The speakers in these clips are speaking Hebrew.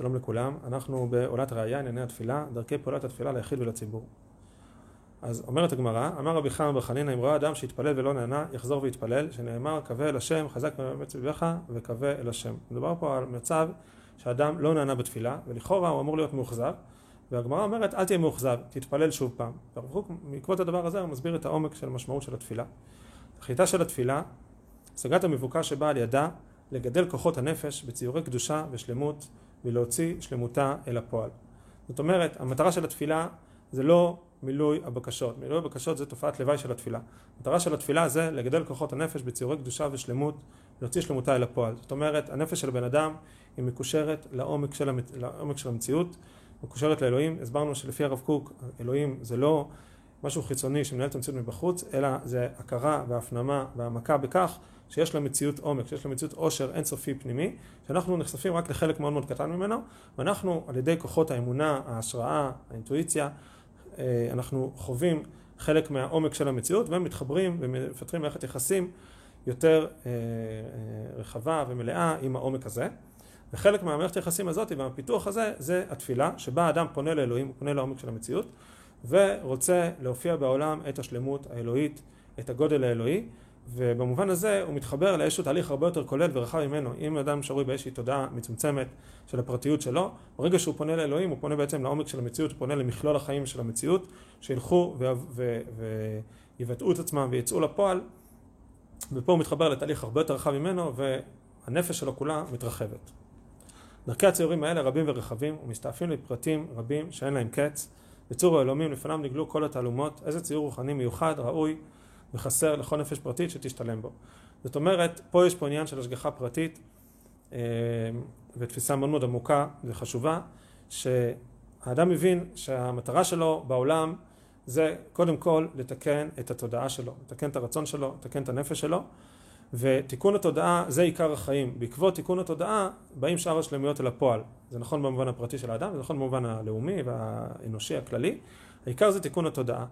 שלום לכולם, אנחנו בעולת ראייה, ענייני התפילה, דרכי פעולת התפילה ליחיד ולציבור. אז אומרת הגמרא, אמר רבי חנא בר חנינא, אם ראה אדם שהתפלל ולא נהנה, יחזור ויתפלל, שנאמר, קווה אל השם, חזק מאמץ ליבך, וקווה אל השם. מדובר פה על מצב שאדם לא נהנה בתפילה, ולכאורה הוא אמור להיות מאוכזב, והגמרא אומרת, אל תהיה מאוכזב, תתפלל שוב פעם. בעקבות הדבר הזה הוא מסביר את העומק של המשמעות של התפילה. תכליתה של התפילה, השגת המבוקש שבאה על ידה לגדל כוחות הנפש בציורי קדושה ושלמות ולהוציא שלמותה אל הפועל. זאת אומרת, המטרה של התפילה זה לא מילוי הבקשות. מילוי הבקשות זה תופעת לוואי של התפילה. המטרה של התפילה זה לגדל כוחות הנפש בציורי קדושה ושלמות, להוציא שלמותה אל הפועל. זאת אומרת, הנפש של בן אדם היא מקושרת לעומק של, המת... לעומק של המציאות, מקושרת לאלוהים. הסברנו שלפי הרב קוק, אלוהים זה לא משהו חיצוני שמנהל את המציאות מבחוץ, אלא זה הכרה והפנמה והעמקה בכך שיש למציאות עומק, שיש למציאות עושר אינסופי פנימי, שאנחנו נחשפים רק לחלק מאוד מאוד קטן ממנו, ואנחנו על ידי כוחות האמונה, ההשראה, האינטואיציה, אה, אנחנו חווים חלק מהעומק של המציאות ומתחברים ומפתחים מערכת יחסים יותר אה, אה, רחבה ומלאה עם העומק הזה. וחלק מהמערכת היחסים הזאת והפיתוח הזה זה התפילה, שבה האדם פונה לאלוהים, הוא פונה לעומק של המציאות, ורוצה להופיע בעולם את השלמות האלוהית, את הגודל האלוהי, ובמובן הזה הוא מתחבר לאיזשהו תהליך הרבה יותר כולל ורחב ממנו. אם אדם שרוי באיזושהי תודעה מצומצמת של הפרטיות שלו, ברגע שהוא פונה לאלוהים הוא פונה בעצם לעומק של המציאות, הוא פונה למכלול החיים של המציאות, שילכו ויבטאו את עצמם ויצאו לפועל, ופה הוא מתחבר לתהליך הרבה יותר רחב ממנו והנפש שלו כולה מתרחבת. דרכי הציורים האלה רבים ורחבים ומסתעפים לפרטים רבים שאין להם קץ. בצור האלומים לפניו נגלו כל התעלומות, איזה ציור רוחני מיוחד, ראוי וחסר לכל נפש פרטית שתשתלם בו. זאת אומרת, פה יש פה עניין של השגחה פרטית אה, ותפיסה מאוד מאוד עמוקה וחשובה, שהאדם מבין שהמטרה שלו בעולם זה קודם כל לתקן את התודעה שלו, לתקן את הרצון שלו, לתקן את הנפש שלו, ותיקון התודעה זה עיקר החיים. בעקבות תיקון התודעה באים שאר השלמויות אל הפועל. זה נכון במובן הפרטי של האדם, זה נכון במובן הלאומי והאנושי הכללי. העיקר זה תיקון התודעה.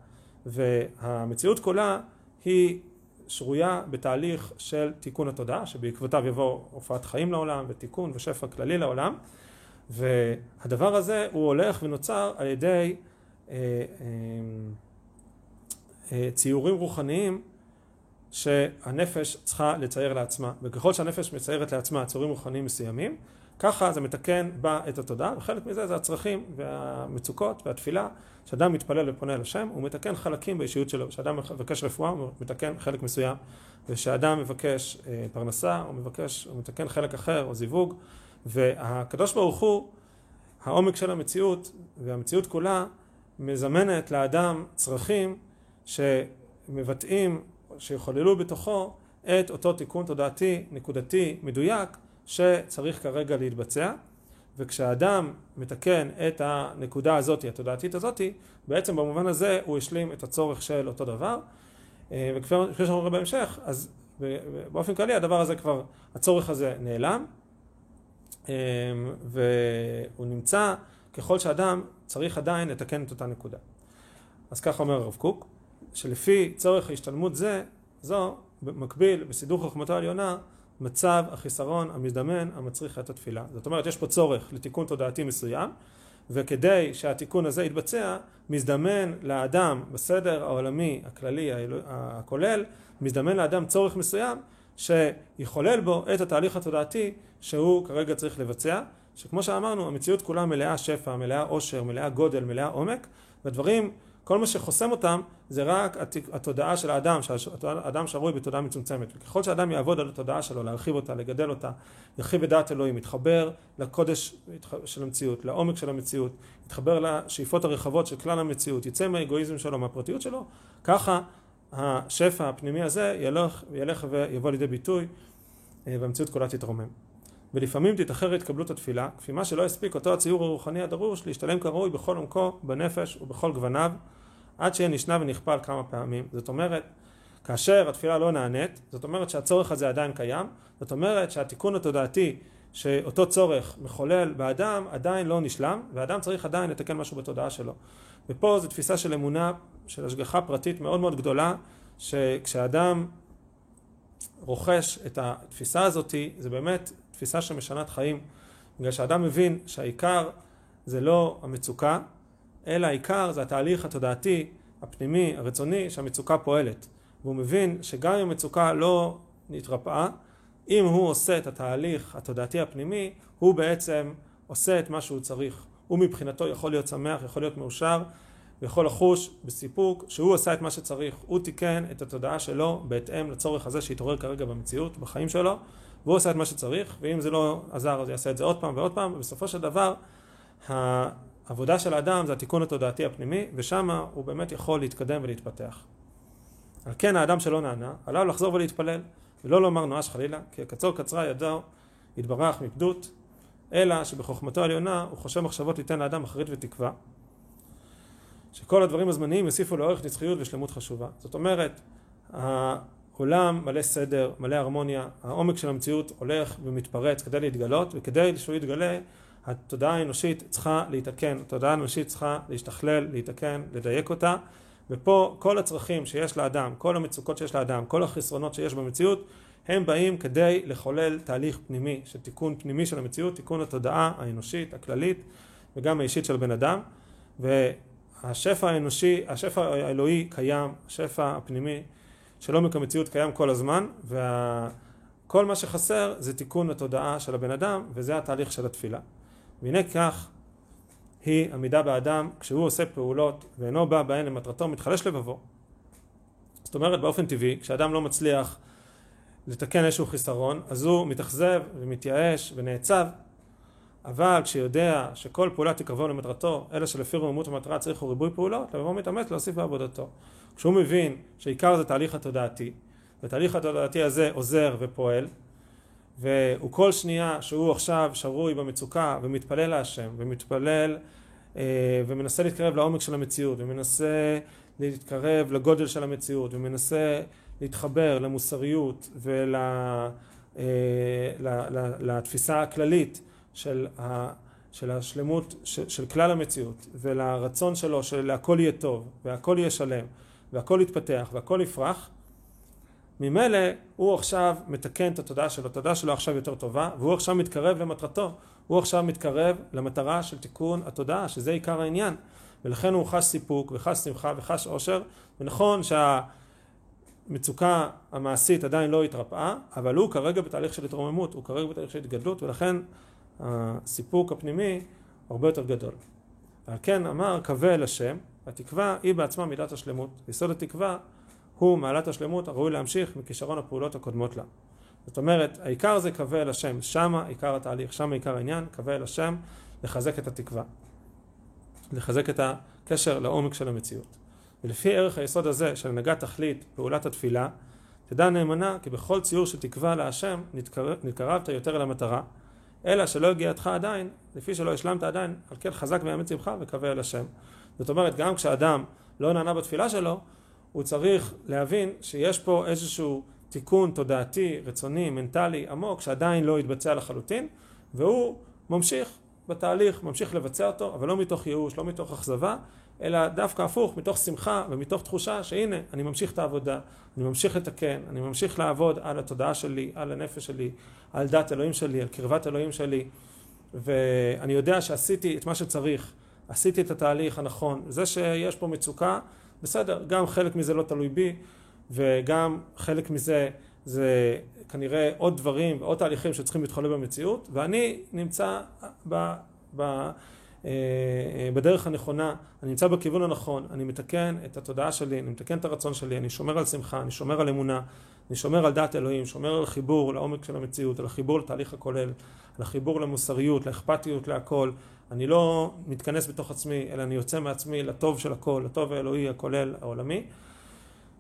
והמציאות כולה היא שרויה בתהליך של תיקון התודעה, שבעקבותיו יבוא הופעת חיים לעולם ותיקון ושפע כללי לעולם, והדבר הזה הוא הולך ונוצר על ידי אה, אה, אה, ציורים רוחניים שהנפש צריכה לצייר לעצמה, וככל שהנפש מציירת לעצמה ציורים רוחניים מסוימים, ככה זה מתקן בה את התודעה, וחלק מזה זה הצרכים והמצוקות והתפילה. כשאדם מתפלל ופונה אל השם, הוא מתקן חלקים באישיות שלו. כשאדם מבקש רפואה, הוא מתקן חלק מסוים. וכשאדם מבקש אה, פרנסה, הוא מבקש, הוא מתקן חלק אחר, או זיווג. והקדוש ברוך הוא, העומק של המציאות, והמציאות כולה, מזמנת לאדם צרכים שמבטאים, שיחוללו בתוכו את אותו תיקון תודעתי, נקודתי, מדויק, שצריך כרגע להתבצע, וכשהאדם מתקן את הנקודה הזאת, התודעתית הזאת, בעצם במובן הזה הוא השלים את הצורך של אותו דבר, אה, וכפי שאנחנו רואים בהמשך, אז באופן כללי הדבר הזה כבר, הצורך הזה נעלם, אה, והוא נמצא ככל שאדם צריך עדיין לתקן את אותה נקודה. אז ככה אומר הרב קוק, שלפי צורך ההשתלמות זה, זו, במקביל, בסידור חוכמתו העליונה, מצב החיסרון המזדמן המצריך את התפילה. זאת אומרת, יש פה צורך לתיקון תודעתי מסוים, וכדי שהתיקון הזה יתבצע, מזדמן לאדם בסדר העולמי הכללי הכולל, מזדמן לאדם צורך מסוים שיחולל בו את התהליך התודעתי שהוא כרגע צריך לבצע, שכמו שאמרנו, המציאות כולה מלאה שפע, מלאה עושר, מלאה גודל, מלאה עומק, והדברים כל מה שחוסם אותם זה רק התודעה של האדם, שהאדם שרוי בתודעה מצומצמת. וככל שהאדם יעבוד על התודעה שלו, להרחיב אותה, לגדל אותה, ירחיב את דעת אלוהים, יתחבר לקודש של המציאות, לעומק של המציאות, יתחבר לשאיפות הרחבות של כלל המציאות, יצא מהאגואיזם שלו, מהפרטיות שלו, ככה השפע הפנימי הזה ילך, ילך ויבוא לידי ביטוי אה, והמציאות כולה תתרומם. ולפעמים תתאחר התקבלות התפילה, כפי מה שלא הספיק אותו הציור הרוחני הדרוש להשתלם כראוי בכל עומקו, בנפש ובכל גווניו, עד שיהיה נשנה ונכפל כמה פעמים. זאת אומרת, כאשר התפילה לא נענית, זאת אומרת שהצורך הזה עדיין קיים, זאת אומרת שהתיקון התודעתי שאותו צורך מחולל באדם עדיין לא נשלם, ואדם צריך עדיין לתקן משהו בתודעה שלו. ופה זו תפיסה של אמונה, של השגחה פרטית מאוד מאוד גדולה, שכשאדם רוכש את התפיסה הזאת, זה באמת תפיסה שמשנת חיים, בגלל שאדם מבין שהעיקר זה לא המצוקה, אלא העיקר זה התהליך התודעתי, הפנימי, הרצוני, שהמצוקה פועלת. והוא מבין שגם אם המצוקה לא נתרפאה, אם הוא עושה את התהליך התודעתי הפנימי, הוא בעצם עושה את מה שהוא צריך. הוא מבחינתו יכול להיות שמח, יכול להיות מאושר, ויכול לחוש בסיפוק שהוא עשה את מה שצריך. הוא תיקן את התודעה שלו בהתאם לצורך הזה שהתעורר כרגע במציאות, בחיים שלו, והוא עשה את מה שצריך, ואם זה לא עזר אז יעשה את זה עוד פעם ועוד פעם, ובסופו של דבר העבודה של האדם זה התיקון התודעתי הפנימי, ושם הוא באמת יכול להתקדם ולהתפתח. על כן האדם שלא נענה, עליו לחזור ולהתפלל, ולא לומר נואש חלילה, כי הקצור קצרה ידו יתברך מפדות, אלא שבחוכמתו העליונה הוא חושב מחשבות ליתן לאדם אחרית ותקווה, שכל הדברים הזמניים יוסיפו לאורך נצחיות ושלמות חשובה. זאת אומרת, העולם מלא סדר, מלא הרמוניה, העומק של המציאות הולך ומתפרץ כדי להתגלות, וכדי שהוא יתגלה, התודעה האנושית צריכה להתקן, התודעה האנושית צריכה להשתכלל, להתקן, לדייק אותה, ופה כל הצרכים שיש לאדם, כל המצוקות שיש לאדם, כל החסרונות שיש במציאות, הם באים כדי לחולל תהליך פנימי, של תיקון פנימי של המציאות, תיקון התודעה האנושית, הכללית, וגם האישית של בן אדם, והשפע האנושי, השפע האלוהי קיים, השפע הפנימי של עומק המציאות קיים כל הזמן, וכל מה שחסר זה תיקון התודעה של הבן אדם, וזה התהליך של התפילה. והנה כך היא עמידה באדם כשהוא עושה פעולות ואינו בא בהן למטרתו מתחלש לבבו. זאת אומרת באופן טבעי כשאדם לא מצליח לתקן איזשהו חיסרון אז הוא מתאכזב ומתייאש ונעצב אבל כשיודע שכל פעולה תקרבו למטרתו אלא שלפי רוממות המטרה צריך ריבוי פעולות לבוא מתאמץ להוסיף בעבודתו. כשהוא מבין שעיקר זה תהליך התודעתי ותהליך התודעתי הזה עוזר ופועל והוא כל שנייה שהוא עכשיו שרוי במצוקה ומתפלל להשם ומתפלל אה, ומנסה להתקרב לעומק של המציאות ומנסה להתקרב לגודל של המציאות ומנסה להתחבר למוסריות ולתפיסה ול, הכללית של, ה, של השלמות של, של כלל המציאות ולרצון שלו שלהכל יהיה טוב והכל יהיה שלם והכל יתפתח והכל יפרח ממילא הוא עכשיו מתקן את התודעה שלו, התודעה שלו עכשיו יותר טובה, והוא עכשיו מתקרב למטרתו, הוא עכשיו מתקרב למטרה של תיקון התודעה, שזה עיקר העניין, ולכן הוא חש סיפוק וחש שמחה וחש עושר, ונכון שהמצוקה המעשית עדיין לא התרפאה, אבל הוא כרגע בתהליך של התרוממות, הוא כרגע בתהליך של התגדלות, ולכן הסיפוק הפנימי הרבה יותר גדול. ועל כן אמר קווה אל השם, התקווה היא בעצמה מידת השלמות, יסוד התקווה הוא מעלת השלמות הראוי להמשיך מכישרון הפעולות הקודמות לה. זאת אומרת, העיקר זה קווה אל השם, שמה עיקר התהליך, שמה עיקר העניין, קווה אל השם, לחזק את התקווה. לחזק את הקשר לעומק של המציאות. ולפי ערך היסוד הזה של הנהגת תכלית פעולת התפילה, תדע נאמנה כי בכל ציור של תקווה להשם נתקרבת יותר אל המטרה, אלא שלא הגיעתך עדיין, לפי שלא השלמת עדיין, על כן חזק ויאמץ לבך וקווה אל השם. זאת אומרת, גם כשאדם לא נענה בתפילה שלו, הוא צריך להבין שיש פה איזשהו תיקון תודעתי, רצוני, מנטלי, עמוק, שעדיין לא התבצע לחלוטין, והוא ממשיך בתהליך, ממשיך לבצע אותו, אבל לא מתוך ייאוש, לא מתוך אכזבה, אלא דווקא הפוך, מתוך שמחה ומתוך תחושה שהנה, אני ממשיך את העבודה, אני ממשיך לתקן, אני ממשיך לעבוד על התודעה שלי, על הנפש שלי, על דת אלוהים שלי, על קרבת אלוהים שלי, ואני יודע שעשיתי את מה שצריך, עשיתי את התהליך הנכון. זה שיש פה מצוקה, בסדר, גם חלק מזה לא תלוי בי, וגם חלק מזה זה כנראה עוד דברים ועוד תהליכים שצריכים להתחולל במציאות, ואני נמצא ב, ב, בדרך הנכונה, אני נמצא בכיוון הנכון, אני מתקן את התודעה שלי, אני מתקן את הרצון שלי, אני שומר על שמחה, אני שומר על אמונה, אני שומר על דעת אלוהים, שומר על חיבור לעומק של המציאות, על החיבור לתהליך הכולל, על החיבור למוסריות, לאכפתיות, להכל. אני לא מתכנס בתוך עצמי, אלא אני יוצא מעצמי לטוב של הכל, לטוב האלוהי הכולל העולמי.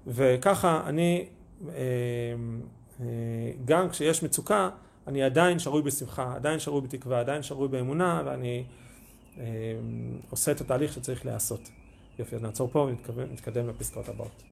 וככה אני, אה, אה, גם כשיש מצוקה, אני עדיין שרוי בשמחה, עדיין שרוי בתקווה, עדיין שרוי באמונה, ואני אה, עושה את התהליך שצריך להיעשות. יופי, אז נעצור פה ונתקדם לפסקאות הבאות.